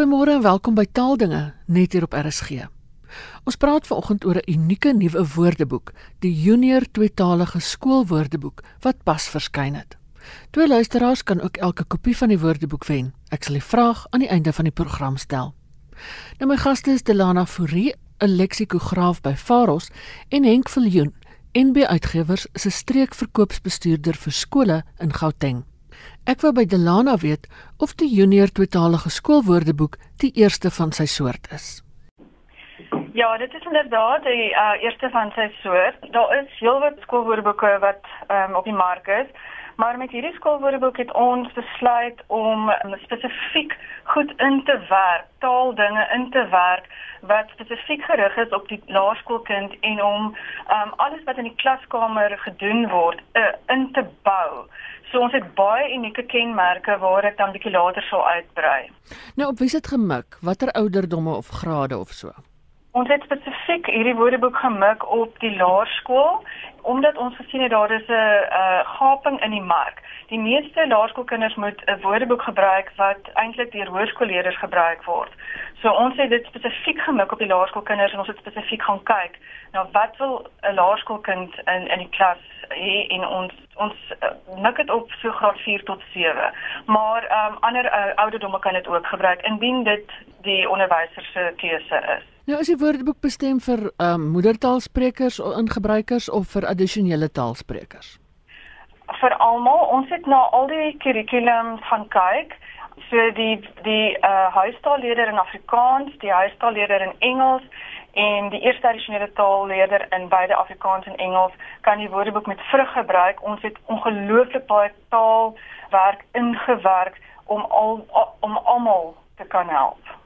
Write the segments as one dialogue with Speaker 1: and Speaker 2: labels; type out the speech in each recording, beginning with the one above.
Speaker 1: Goeiemôre en welkom by Taaldinge net hier op RSG. Ons praat vanoggend oor 'n unieke nuwe woordeboek, die Junior Tweetalige Skoolwoordeboek wat pas verskyn het. Twee luisteraars kan ook elke kopie van die woordeboek wen. Ek sal die vraag aan die einde van die program stel. Nou my gaste is Delana Fourie, 'n leksikograaf by Faros en Henk Viljoen, NB Uitgewers se streekverkoopsbestuurder vir skole in Gauteng. Ek wou by Delana weet of die junior tweetalige skoolwoordeboek die eerste van sy soort is.
Speaker 2: Ja, dit is inderdaad die uh, eerste van sy soort. Daar is heelwat skoolwoordeboeke wat um, op die mark is, maar met hierdie skoolwoordeboek het ons besluit om um, spesifiek goed in te werk, taaldinge in te werk wat spesifiek gerig is op die laerskoolkind en om um, alles wat in die klaskamer gedoen word uh, in te bou. So ons het baie unieke kenmerke waar ek dan bietjie later sal uitbrei.
Speaker 1: Nou op wie het gemik? Watter ouderdomme of grade of so?
Speaker 2: Ons het spesifiek hierdie woordeboek gemik op die laerskool omdat ons gesien het daar is 'n uh, gaping in die mark. Die meeste laerskoolkinders moet 'n woordeboek gebruik wat eintlik deur hoërskoolleerders gebruik word. So ons het dit spesifiek gemik op die laerskoolkinders en ons het spesifiek gaan kyk na wat wil 'n laerskoolkind in in die klas hê en ons ons uh, mik dit op so graad 4 tot 7. Maar ehm um, ander uh, ouderdomme kan dit ook gebruik indien dit die onderwyser se keuse is.
Speaker 1: Nou is die woordeboek bestem vir ehm um, moedertaalsprekers of ingebruikers of vir addisionele taalsprekers?
Speaker 2: Vir almal. Ons het na al die kurrikulum gaan kyk. So die die uh huistaalleerder in Afrikaans, die huistaalleerder in Engels en die eerste addisionele taalleerder in beide Afrikaans en Engels kan die woordeboek met vrug gebruik. Ons het ongelooflik baie taalwerk ingewerk om al om almal te kan help.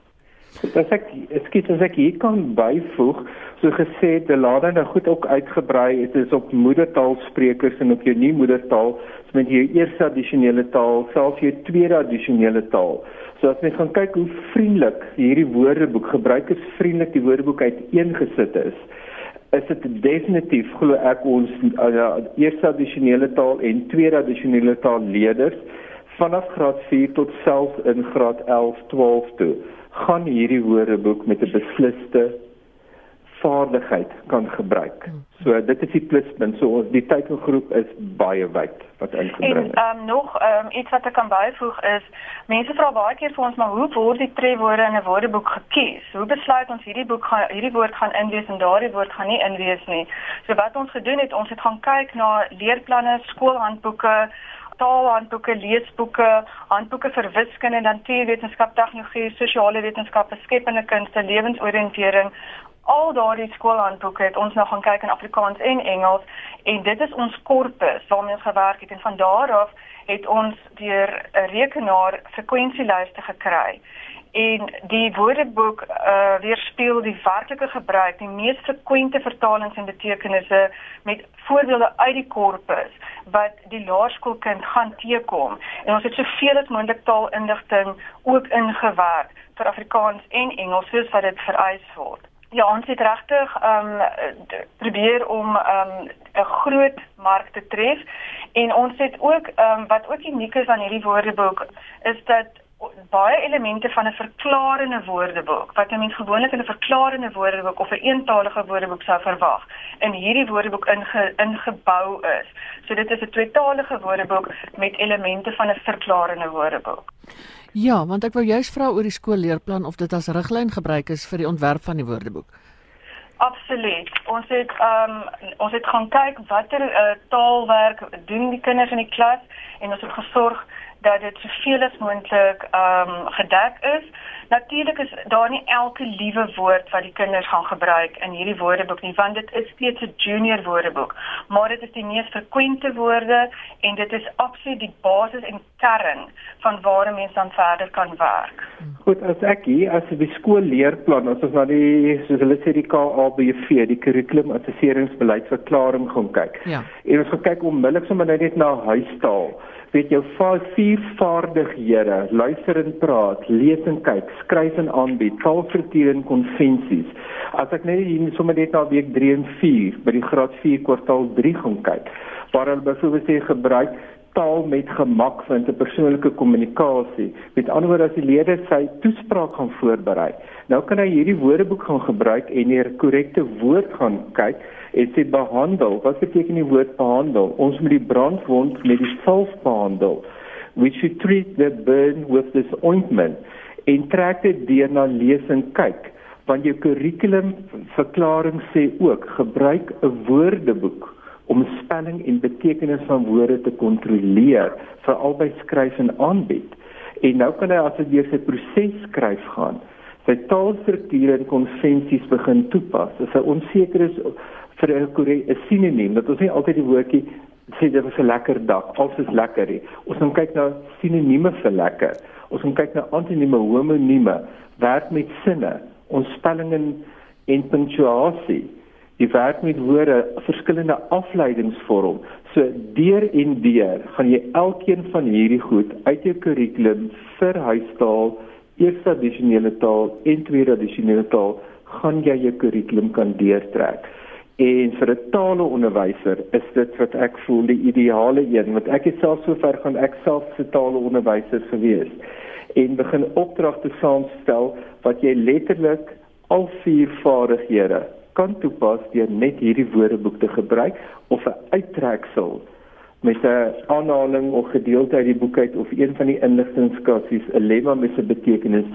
Speaker 3: Dis ek skiet as ek hier kan byvoeg, so gesê die lader nou goed ook uitgebrei het is op moedertaalsprekers en op jou nie moedertaal, so met jou eerste addisionele taal, selfs jou tweede addisionele taal. So as mens gaan kyk hoe vriendelik hierdie woordeboek gebruikersvriendelik die woordeboek uiteengesit is, is dit definitief glo ek ons uh, eerste addisionele taal en tweede addisionele taal leerders vanaf graad 4 tot selfs in graad 11, 12 toe gaan hierdie woordeboek met 'n besliste vaardigheid kan gebruik. Hmm. So dit is die pluspunt. So ons die teikengroep is baie wyd wat ingebring
Speaker 2: is. En ehm um, nog ehm um, iets wat ek kan byvoeg is mense vra baie keer vir ons maar hoe word die trefwoorde in 'n woordeboek gekies? Hoe besluit ons hierdie boek gaan hierdie woord gaan inwees en daardie woord gaan nie inwees nie? So wat ons gedoen het, ons het gaan kyk na leerplanne, skoolhandboeke taalhandboeke, leesboeke, handboeke vir wiskunde, natuurwetenskap, tegnologie, sosiale wetenskappe, skepende kunste, lewensoriëntering, al daardie skoolhandboeke het ons nou gaan kyk in Afrikaans en Engels en dit is ons korpus waarmee ons gewerk het en van daar af het ons deur 'n rekenaar frekwensielyste gekry en die woordeboek uh weerspieël die werklike gebruik die mees frekwente vertalings en betekenisse met voorbeelde uit die korpus wat die laerskoolkind gaan teekom. En ons het soveel as moontlik taalindigting ook ingewerk vir Afrikaans en Engels soos wat dit vereis word. Ja, ons het regtig ehm um, probeer om ehm um, 'n groot mark te tref. En ons het ook ehm um, wat ook uniek is aan hierdie woordeboek is dat baie elemente van 'n verklarende woordeboek wat 'n mens gewoonlik in 'n verklarende woordeboek of 'n eentalige woordeboek sou verwag in hierdie woordeboek inge, ingebou is. So dit is 'n tweetalige woordeboek met elemente van 'n verklarende woordeboek.
Speaker 1: Ja, want ek wou juist vra oor die skoolleerplan of dit as riglyn gebruik is vir die ontwerp van die woordeboek.
Speaker 2: Absoluut. Ons het ehm um, ons het gaan kyk watter uh, taalwerk doen die kinders in die klas en ons het gesorg dat dit soveel as moontlik ehm um, gedek is. Natuurlik is daar nie elke liewe woord wat die kinders gaan gebruik in hierdie woordeboek nie, want dit is steeds 'n junior woordeboek, maar dit is die mees frekwente woorde en dit is absoluut die basis en kern van waar 'n mens dan verder kan werk.
Speaker 3: Goed, as ek hier as die skoolleerplan, as ons na die soos hulle sê die KABV, die kurrikulum assesseringsbeleidsverklaring gaan kyk. Ja. En ons gaan kyk onmiddellik sommer net na huistaal weet jou vier vaardighede, luister en praat, lees en kyk, skryf en aanbied, taalstruktuur en konvensies. As ek net hier sommer net na week 3 en 4 by die graad 4 kwartaal 3 gaan kyk, waar hulle byvoorbeeld sê gebruik taal met gemak vind 'n persoonlike kommunikasie. Met ander woorde as die leerder sy toespraak gaan voorberei, nou kan hy hierdie woordeboek gaan gebruik en die korrekte woord gaan kyk en sê behandel. Wat beteken die woord behandel? Ons moet die brandwond met die salf behandel. We should treat the burn with this ointment. En trek dit deur na lees en kyk. Want jou kurrikulum verklaring sê ook gebruik 'n woordeboek om spelling en betekenis van woorde te kontroleer vir albei skryf en aanbied. En nou kan hy as hy deur sy proses skryf gaan, sy taalstrukture en konvensies begin toepas. As hy onseker is vir 'n sinoniem, dat ons nie altyd die woordjie sê dit was 'n lekker dag, alles is lekker nie. Ons moet kyk na sinonieme vir lekker. Ons moet kyk na antonieme, homonieme, werk met sinne, ons spelling en punctuasie die werk met woorde verskillende afleidings vorm. So deur en deur gaan jy elkeen van hierdie goed uit jou kurrikulum vir huistaal, eerste addisionele taal en tweede addisionele taal gaan jy jou kurrikulum kan deurtrek. En vir 'n taalonderwyser is dit wat ek voel die ideale een want ek het self sover gaan ek self 'n taalonderwyser gewees en begin opdragte saamstel wat jy letterlik al vier vaardighede kan toepas deur net hierdie woordeboek te gebruik of 'n uittreksel met 'n aanhaling of gedeelte uit die boek uit of een van die inligtingskassies 'n lemma met 'n betekenis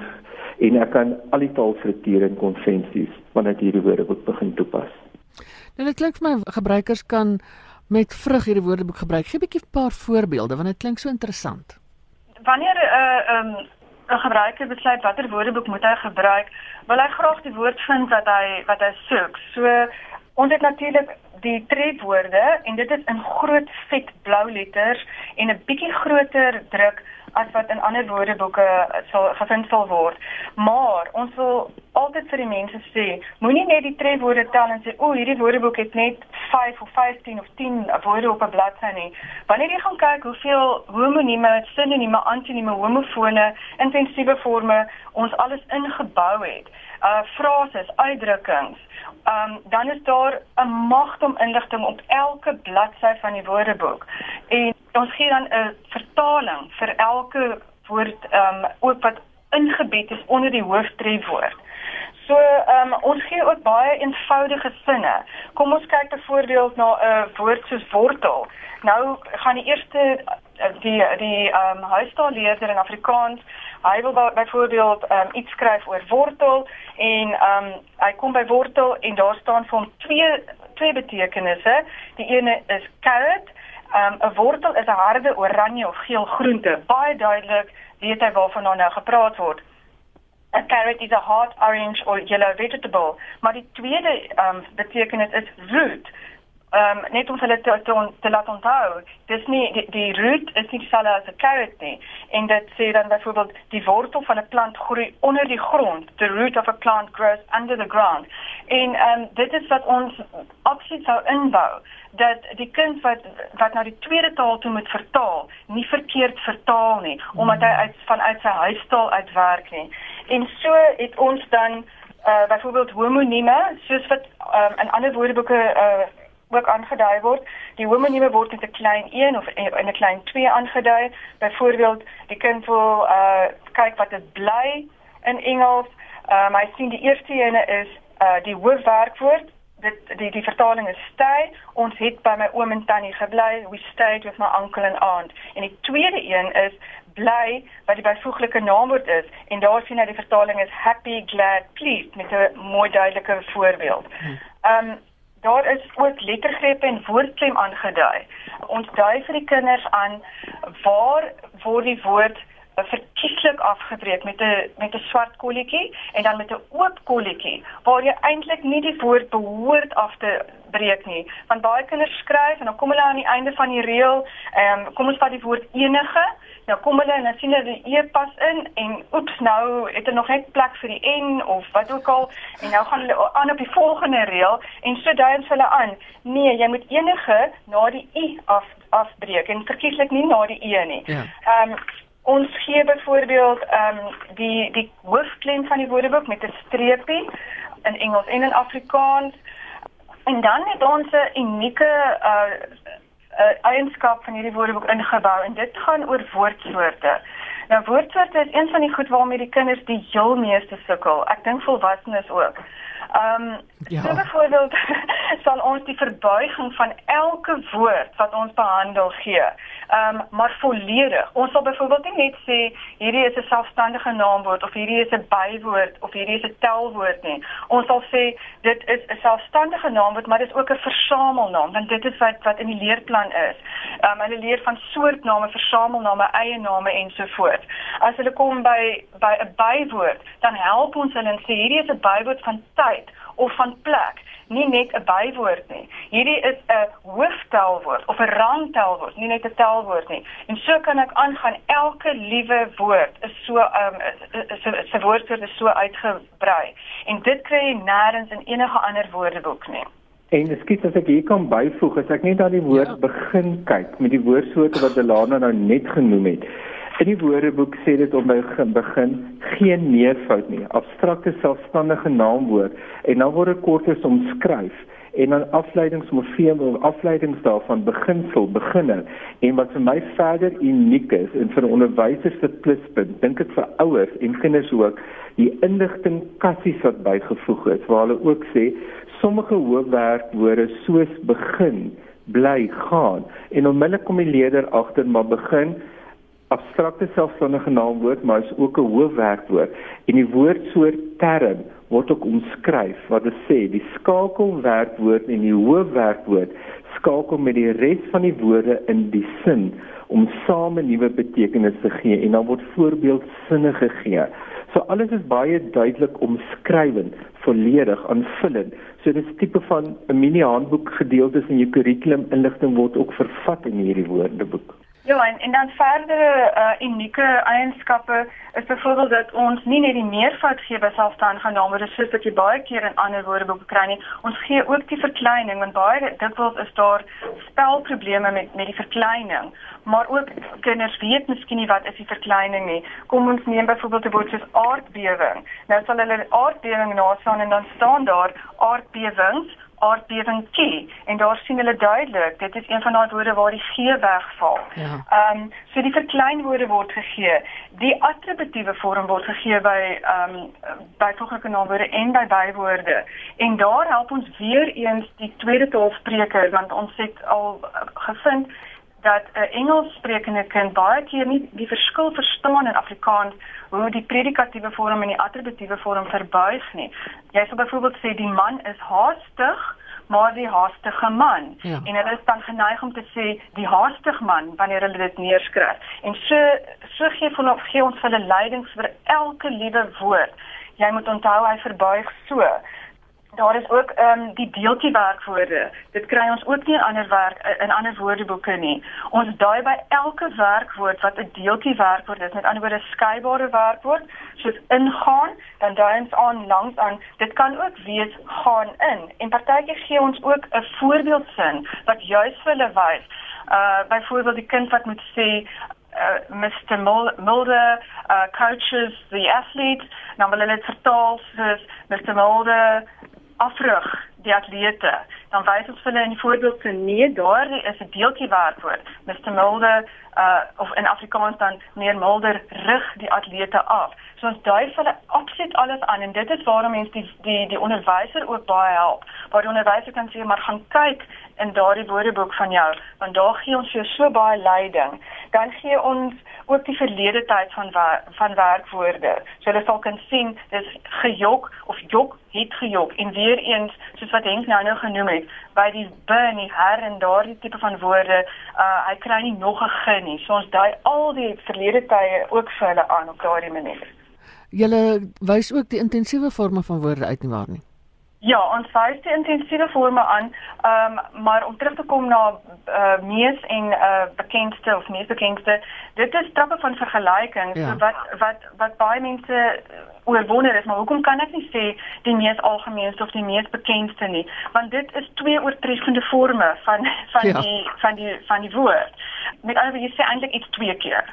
Speaker 3: en ek kan al die taalstrukture en konvensies wanneer hierdie woordeboek begin toepas.
Speaker 1: Nou dit klink vir my gebruikers kan met vrug hierdie woordeboek gebruik. Gee 'n bietjie 'n paar voorbeelde want dit klink so interessant.
Speaker 2: Wanneer 'n uh, um, 'n gebruiker besluit watter woordeboek moet hy gebruik, wil hy graag die woord vind wat hy wat hy soek. So ons het natuurlik die trefwoorde en dit is in groot vet blou letters en 'n bietjie groter druk as wat in ander woordeboeke sal gevind sal word. Maar ons wil altyd vir die mense sê, moenie net die trefwoorde tel en sê, "O, hierdie woordeboek het net 5 of 15 of 10 woorde op 'n bladsy nie." Wanneer jy gaan kyk hoeveel homonieme, sinonieme, antonieme, homofone, intensiewe forme ons alles ingebou het, uh frases, uitdrukkings, um, dan is daar 'n magt om inligting op elke bladsy van die woordeboek. En ons gee dan 'n vertaling vir elke woord um ook wat ingebed is onder die hooftrefwoord. So um ons gee ook baie eenvoudige sinne. Kom ons kyk byvoorbeeld na 'n uh, woord soos wortel. Nou gaan die eerste die die um huistaalleerder in Afrikaans hy wil byvoorbeeld um, iets skryf oor wortel en um, hy kom by wortel en daar staan vir hom twee twee betekenisse. Die ene is carrot. Um, 'n Wortel is 'n harde oranje of geel groente. Baie duidelik weet hy waarvan nou gepraat word. A carrot is a hard orange or yellow vegetable. Maar die tweede um, betekenis is root. Ehm um, net om hulle te te, te laat onthou dis nie die, die root is nie dieselfde as 'n carrot nie. En dit sê dan byvoorbeeld die wortel van 'n plant groei onder die grond the root of a plant grows under the ground. En ehm um, dit is wat ons absoluut sou inbou dat die kind wat wat nou die tweede taal toe moet vertaal nie verkeerd vertaal nie omdat hy uit vanuit sy huistaal uitwerk nie en so het ons dan uh byvoorbeeld homonieme soos wat um, in ander woordeboeke uh ook aangedui word. Die homonieme word met 'n klein 1 of in 'n klein 2 aangedui. Byvoorbeeld, die kind wil uh kyk wat dit bly in Engels. Um hy sien die eerste ene is uh die hoofwerkwoord. Dit die die vertaling is stay. Ons het by my oom en tannie gebly. We stayed with my uncle and aunt. En die tweede een is bly wat die byvoeglike naamwoord is en daar sien hy die vertaling is happy, glad, pleased met 'n mooi duidelike voorbeeld. Um daar is ook lettergrepe en woordklem aangedui. Ons dui vir die kinders aan waar word die woord verkieslik afgebreek met 'n met 'n swart kolletjie en dan met 'n oop kolletjie waar jy eintlik nie die woord behoort af te breek nie want baie kinders skryf en dan kom hulle aan die einde van die reël ehm um, kom ons vat die woord enige nou kom hulle en dan sien hulle die e pas in en oeps nou het hulle nog net plek vir die n of wat ook al en nou gaan hulle aan op die volgende reël en so dui ons hulle aan nee jy moet enige na die i af afbreek en verkieslik nie na die e nie ja. ehm ja. um, ons gee byvoorbeeld ehm um, die die hoofklem van die woordeboek met 'n streepie in Engels en in Afrikaans. En dan het ons 'n unieke uh uh, eienskap van hierdie woordeboek ingebou en dit gaan oor woordsoorte. Nou woordsoorte is een van die goed waarmee die kinders die heel meeste sukkel. Ek dink volwassenes ook. Ehm um, ja. so byvoorbeeld sal ons die verbuiging van elke woord wat ons behandel gee. Ehm um, maar volledig. Ons sal byvoorbeeld nie net sê hierdie is 'n selfstandige naamwoord of hierdie is 'n bywoord of hierdie is 'n telwoord nie. Ons sal sê dit is 'n selfstandige naamwoord, maar dit is ook 'n versamelnaam want dit is wat wat in die leerplan is. Ehm um, hulle leer van soortname, versamelname, eie name ensovoorts. As hulle kom by by 'n bywoord, dan help ons hulle en sê hierdie is 'n bywoord van tyd of van plek nie net 'n bywoord nie. Hierdie is 'n hooftelwoord of 'n rangtelwoord, nie net 'n telwoord nie. En so kan ek aangaan. Elke liewe woord is so um se se woordsoort is so uitgebrei. En dit kry jy nêrens in enige ander woordeboek nie.
Speaker 3: En skiet as ek hier kan byvoeg, as ek net aan die woord ja. begin kyk met die woordsoorte wat Delana nou net genoem het. In die Woordeboek sê dit om by begin geen meervoud nie. Abstrakte selfstandige naamwoord. En dan word dit kortens omskryf en dan afleidingsmorfeem of afleidings daarvan beginsel beginne en wat vir my verder uniek is en vir onderwysers se pluspunt dink ek vir ouers en kinders ook die indigting kassies wat bygevoeg is waar hulle ook sê sommige hoofwerkwoorde soos begin bly gaan. En onmiddellik kom die leerder agter maar begin abstrakte selfstandige naamwoord, maar is ook 'n hoofwerkwoord en die woordsoort term word ook omskryf wat dit sê die skakelwerkwoord en die hoofwerkwoord skakel met die res van die woorde in die sin om same nuwe betekenisse te gee en dan word voorbeeldsinne gegee. So alles is baie duidelik omskrywend, volledig, aanvullend. So dit is tipe van 'n mini handboek gedeeltes in jou kurrikulum inligting word ook vervat in hierdie woordeboek.
Speaker 2: Ja, en en dan verdere uh, unieke eienskappe is byvoorbeeld dat ons nie net die meervoud gee by selfstandige name, dis soos wat jy baie keer in ander woordeboeke kry nie. Ons gee ook die verkleining want baie dikwels is daar spelprobleme met met die verkleining. Maar ook kinders weet miskien nie wat is die verkleining nie. Kom ons neem byvoorbeeld 'n woord aardbewing. Nou sal hulle aardbewing naslaan en dan staan daar aardbewings aardbewing T en daar sien hulle duidelik dit is een van daai woorde waar die G wegval. Ja. Ehm um, so die verkleinwoorde word gegee. Die attributiewe vorm word gegee by ehm um, byvoeglike naamwoorde en by bywoorde. En daar help ons weer eens die tweede taalspreker want ons het al gevind dat 'n Engels sprekende kind baie keer nie die verskil verstaan in Afrikaans hoe die predikatiewe vorm en die attributiewe vorm verbuig nie. Jy sou byvoorbeeld sê die man is haastig, maar die haastige man. Ja. En hulle is dan geneig om te sê die haastig man wanneer hulle dit neerskryf. En so so gee van gee ons hulle leidings vir elke liewe woord. Jy moet onthou hy verbuig so. Daar is ook ehm um, die deeltjie werkwoorde. Dit kry ons ook nie in ander werk in ander woordeboeke nie. Ons dui by elke werkwoord wat 'n deeltjie werkwoord is, met ander woorde skeybare werkwoord, soos ingaan, dan dui ons aan langs aan. Dit kan ook wees gaan in. En partykeer gee ons ook 'n voorbeeldsin wat juis vir hulle wys. Uh byvoorbeeld die kind wat moet sê uh Mr Mulder uh coaches the athletes nou wil hulle dit vertaal soos Mr Mulder afrig die atlete dan wys ons hulle in die voorbeeld se nee daar is 'n deeltjie waarvoor Mr Mulder uh of in Afrikaans dan meer Mulder rig die atlete af. So ons dui hulle absoluut alles aan en dit is waarom mense die die die onderwyser ook baie help. Waar die onderwyser kan sê maar gaan kyk in daardie woordeboek van jou want daar gee ons jou so baie leiding. Dan gee ons ook die verlede tyd van van werkwoorde. So hulle sal kan sien dis gejok of jok het gejok. En weer eens soos wat Henk nou nou genoem het by die bin die her en daardie tipe van woorde uh hy kry nie nog 'n g nie. So ons dui al die verlede tye ook vir hulle aan op daardie manier.
Speaker 1: Julle wys ook die intensiewe forme van woorde uit nie waar nie.
Speaker 2: Ja, ons wys die intensiewe forme aan, um, maar om terug te kom na uh mees en uh bekendste of mees bekendste, dit is trappe van vergelyking. Ja. So wat wat wat baie mense oorwonder is, maar hoekom kan ek nie sê die mees algemeenste of die mees bekendste nie? Want dit is twee oortreffende forme van van ja. die van die van die woord. Met ander woorde, jy sê eintlik iets twee keer.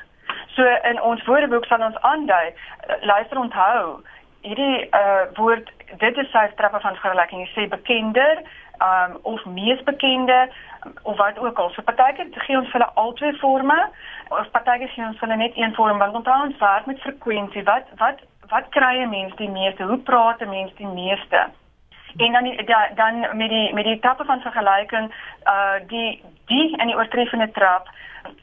Speaker 2: So in ons woordeboek sal ons aandui, luister onthou, hierdie uh woord dit is sy trappe van vergelyking. Jy sê bekender um of mees bekende of wat ook al. So partykeer gee ons hulle al twee forme of partykeer gee ons hulle net een vorm want onthou ons werk met frekwensie. Wat wat wat kry 'n mens die meeste? Hoe praat 'n mens die meeste? En dan die, da, dan met die met die tappe van vergelyking uh die die in die oortreffende trap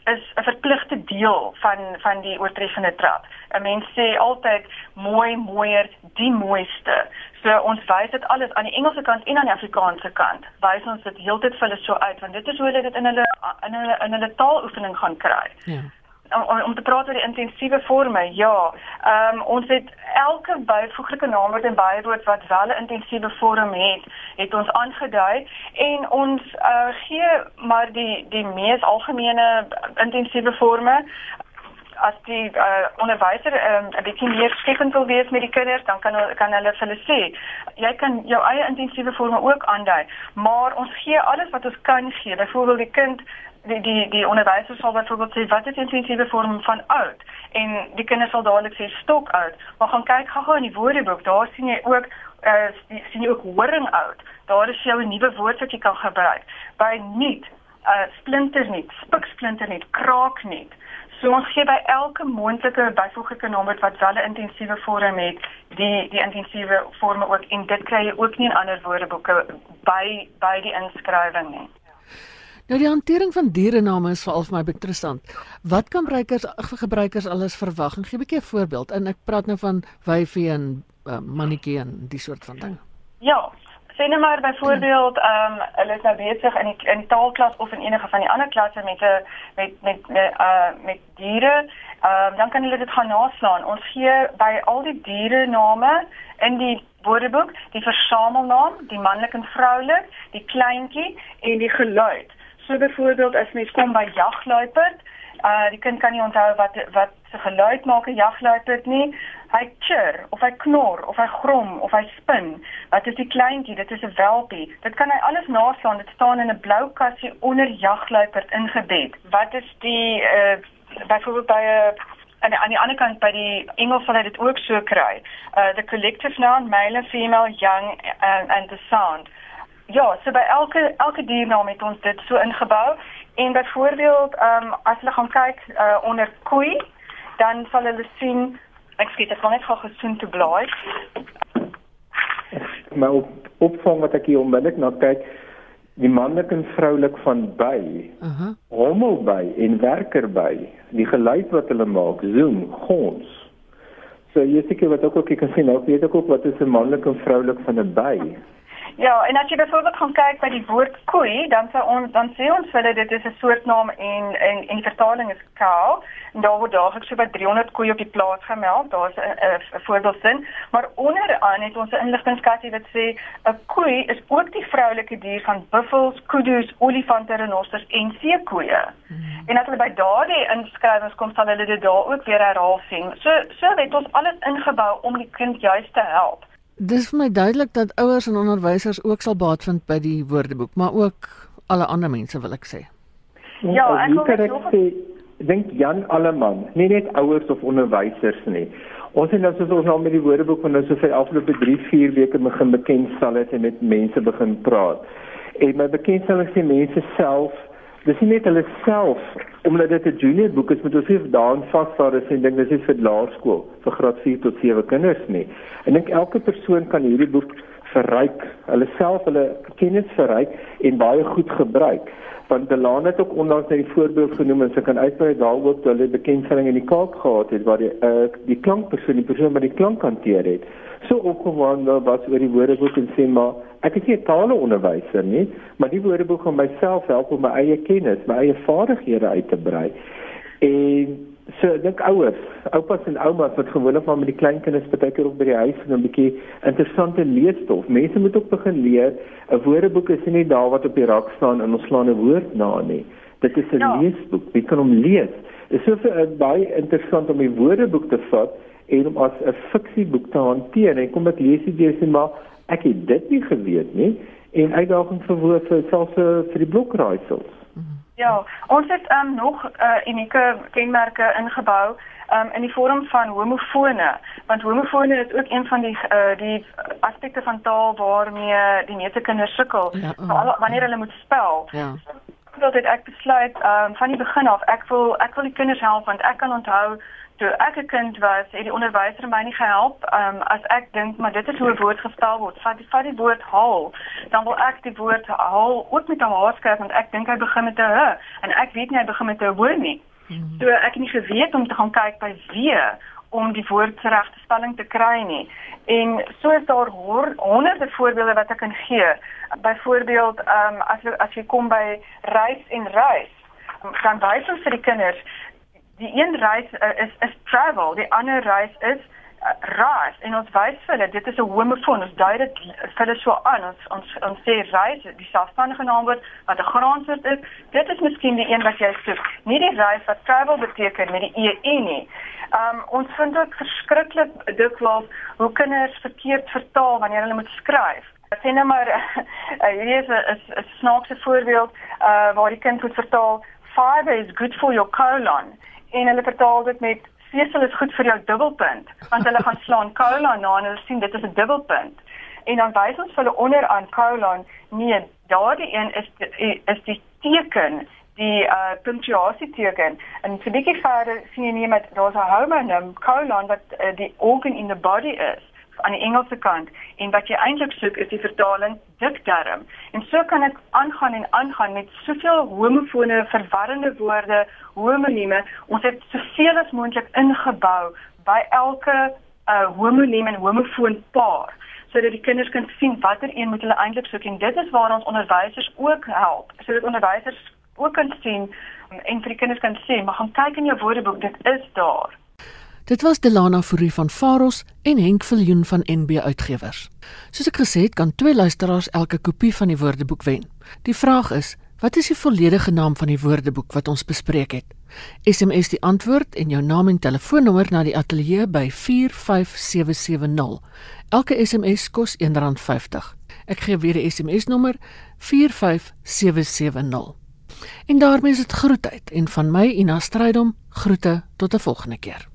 Speaker 2: is 'n verpligte deel van van die oortreffende trap. 'n Mens sê altyd mooi, mooier, die mooiste. So ons wys dit alles aan die Engelse kant en aan die Afrikaanse kant. Wys ons dit heeltyd vir hulle so uit want dit is hoe hulle dit in hulle in hulle in hulle taaloefening gaan kry. Ja om, om te praat oor die intensiewe forme. Ja. Ehm um, ons het elke byvoeglike naamwoord en bywoord wat wel 'n intensiewe vorm het, het ons aangedui en ons uh, gee maar die die mees algemene intensiewe forme as die uh, onderwyser um, 'n bietjie meer skepend wil wees met die kinders, dan kan kan hulle vir hulle sê, jy kan jou eie intensiewe forme ook aandui, maar ons gee alles wat ons kan gee. Byvoorbeeld die kind die die onderwysers sal byvoorbeeld sê wat is intensiewe vorm van oud? En die kinders sal dadelik sê stok oud. Maar gaan kyk gou-gou in die woordeboek daar sien jy ook uh, sien jy ook horing oud. Daar is jou 'n nuwe woord wat jy kan gebruik. By nuut uh, splinter nuut spik splinter nuut kraak nuut. So ons gee by elke moontlike byvoeglike naamwoord wat wel 'n intensiewe vorm het die die intensiewe forme ook. En dit kry jy ook nie in ander woordeboeke by by die inskrywing nie
Speaker 1: Nou die hantering van dierename is veral vir my interessant. Wat kan gebruikers gebruikers alles verwag? Gee 'n bietjie 'n voorbeeld. En ek praat nou van wyfie en uh, mannetjie en die soort van ding.
Speaker 2: Ja, sê net maar byvoorbeeld, ehm um, hulle is nou besig in die in die taalklas of in enige van die ander klasse met 'n met met met uh met diere. Ehm um, dan kan hulle dit gaan naslaan. Ons gee by al die diere name in die woordeboek die versamelnaam, die manlik en vroulik, die kleintjie en die geluid. So byvoorbeeld as mens kom by jagluiperd, uh die kind kan nie onthou wat wat se geluid maak 'n jagluiperd nie. Hy chir of hy knor of hy grom of hy spin. Wat is die kleintjie? Dit is 'n welpie. Dit kan hy alles naslaan. Dit staan in 'n blou kassie onder jagluiperd ingebed. Wat is die uh byvoorbeeld by 'n uh, en aan die ander kant by die Engels sal dit ook so kry. Uh the collective noun male, female, young and and the sound. Ja, so by elke elke diernaam het ons dit so ingebou en byvoorbeeld ehm um, as hulle gaan kyk uh, onder koei, dan sal hulle sien ek skiet dit net gou gesoen te blaai.
Speaker 3: Maar op opvang wat ek hier onmiddellik na kyk, die manlik en vroulik van by. Uh -huh. Hommel by en werker by. Die geluid wat hulle maak, zoom, gons. So jy seker wat ook ek kan sien, nou weet ek ook wat is 'n manlik en vroulik van 'n by.
Speaker 2: Ja, en as jy byvoorbeeld gaan kyk by die woord koei, dan sê ons dan sê ons hulle dit is 'n soortnaam en en en die vertaling is cow. En daar word daagliks so by 300 koeie op die plaas gemeld. Daar's 'n voorbeeldsin, maar onderaan het ons 'n inligtingskatjie wat sê 'n koei is ook die vroulike dier van buffels, kuddes, olifante, renosters en seekoeie. Hmm. En as hulle by daardie inskrywings kom, sal hulle dit daar ook weer herhaal sien. So so het ons alles ingebou om die kind juis te help.
Speaker 1: Dis vir my duidelik dat ouers en onderwysers ook sal baat vind by die woordeboek, maar ook alle ander mense wil ek sê.
Speaker 3: Ja, ek wil sê dink Jan Alleman, nie net ouers of onderwysers nie. Ons het nou soos ons nou met die woordeboek van nou so vir afgelope 3, 4 weke begin bekendstel het en met mense begin praat. En my bekendstelling sê mense self dis nie net hulle self omdat dit 'n junior boek is met ons hier daan vasvaar is en ding dis nie vir laerskool vir graad 4 tot 7 kinders nie. Ek dink elke persoon kan hierdie boek verryk, hulle self hulle kennis verryk en baie goed gebruik. Want Delane het ook onlangs net die voorbeeld genoem en sy kan uitbrei daaroor dat hulle bekendstelling in die Kaap gehad het waar die uh, die klankpersoon die persoon wat die klank hanteer het so opgewonde was oor die woordeboek en sê maar ek is nie 'n taalonderwyser nie, maar die woordeboek gaan myself help om my eie kennis, my eie vaardighede uit te brei. En so dink ouers, oupas en oumas wat gewoonlik maar met die kleinkinders partykeer op by die huis en 'n bietjie interessante leesstof. Mense moet ook begin leer. 'n Woordeboek is nie daar wat op die rak staan en ons slaan 'n woord na nie. Dit is 'n ja. leesboek. Jy kan hom lees. Dit is so vir, baie interessant om die woordeboek te vat en om as 'n fiksieboek te hanteer. En kom ek lees dit jy sê maar ek het dit nie geweet nie en uitdaging vir woord vir selfs vir die blokraaisels.
Speaker 2: Ja, ons het um, nog uh, unieke kenmerke ingebou um, in die vorm van homofone, want homofone is ook een van die uh, die aspekte van taal waarmee die meeste kinders sukkel, ja, uh, wanneer hulle moet spel. Ja. Dat het ek besluit um, van die begin af, ek wil ek wil die kinders help want ek kan onthou toe ek 'n kind was, het die onderwyser my nie gehelp um, as ek dink maar dit is hoe 'n woord gespel word. Vat die vat die woord haal, dan wil ek die woord haal ook met 'n h skryf want ek dink hy begin met 'n h en ek weet nie hy begin met 'n woord nie. Hmm. So ek het nie geweet om te gaan kyk by wie om die woord se regte spelling te kry nie. En so is daar honderde voorbeelde wat ek kan gee. Byvoorbeeld, ehm um, as as jy kom by reis en reis, dan wys ons vir die kinders die een reis uh, is is travel, die ander reis is uh, reis en ons wys vir hulle dit is 'n homofoon, ons dui dit vir hulle so aan. Ons ons ons sê reis, die selfstandige naamwoord wat 'n graansoort is, dit is miskien die een wat jy soek. Nie die reis wat travel beteken met die e nie. Um ons vind dit verskriklik dikwels hoe kinders verkeerd vertaal wanneer hulle moet skryf. Sê net maar uh, hier is 'n snaakse voorbeeld uh waar die kind moet vertaal fiber is good for your colon en hulle vertaal dit met vesel is goed vir jou dubbelpunt want hulle gaan slaan colon na en hulle sien dit is 'n dubbelpunt. En dan wys ons hulle onder aan colon nee daardie een is die, is die teken die uh punctuasie teken en vir die geval sien jy nie met daar's 'n homonym colon wat uh, die organ in the body is aan die Engelse kant en wat jy eintlik soek is die vertaling dikdarm. En so kan ek aangaan en aangaan met soveel homofone, verwarrende woorde, homonieme. Ons het soveel as moontlik ingebou by elke uh homoniem en homofoon paar sodat die kinders kan sien watter een moet hulle eintlik soek en dit is waar ons onderwysers ook help sodat onderwysers ook kan sien en vir die kinders kan sê maar gaan kyk in jou woordeboek dit is daar
Speaker 1: Dit was Delana Fourie van Faros en Henk Viljoen van NB Uitgewers. Soos ek gesê het, kan twee luisteraars elke kopie van die Woordeboek wen. Die vraag is, wat is die volledige naam van die Woordeboek wat ons bespreek het? SMS die antwoord en jou naam en telefoonnommer na die ateljee by 45770. Elke SMS kos R1.50. Ek gee weer die SMS nommer 45770. En daarmee is dit groetheid en van my Ina Strydom groete tot 'n volgende keer.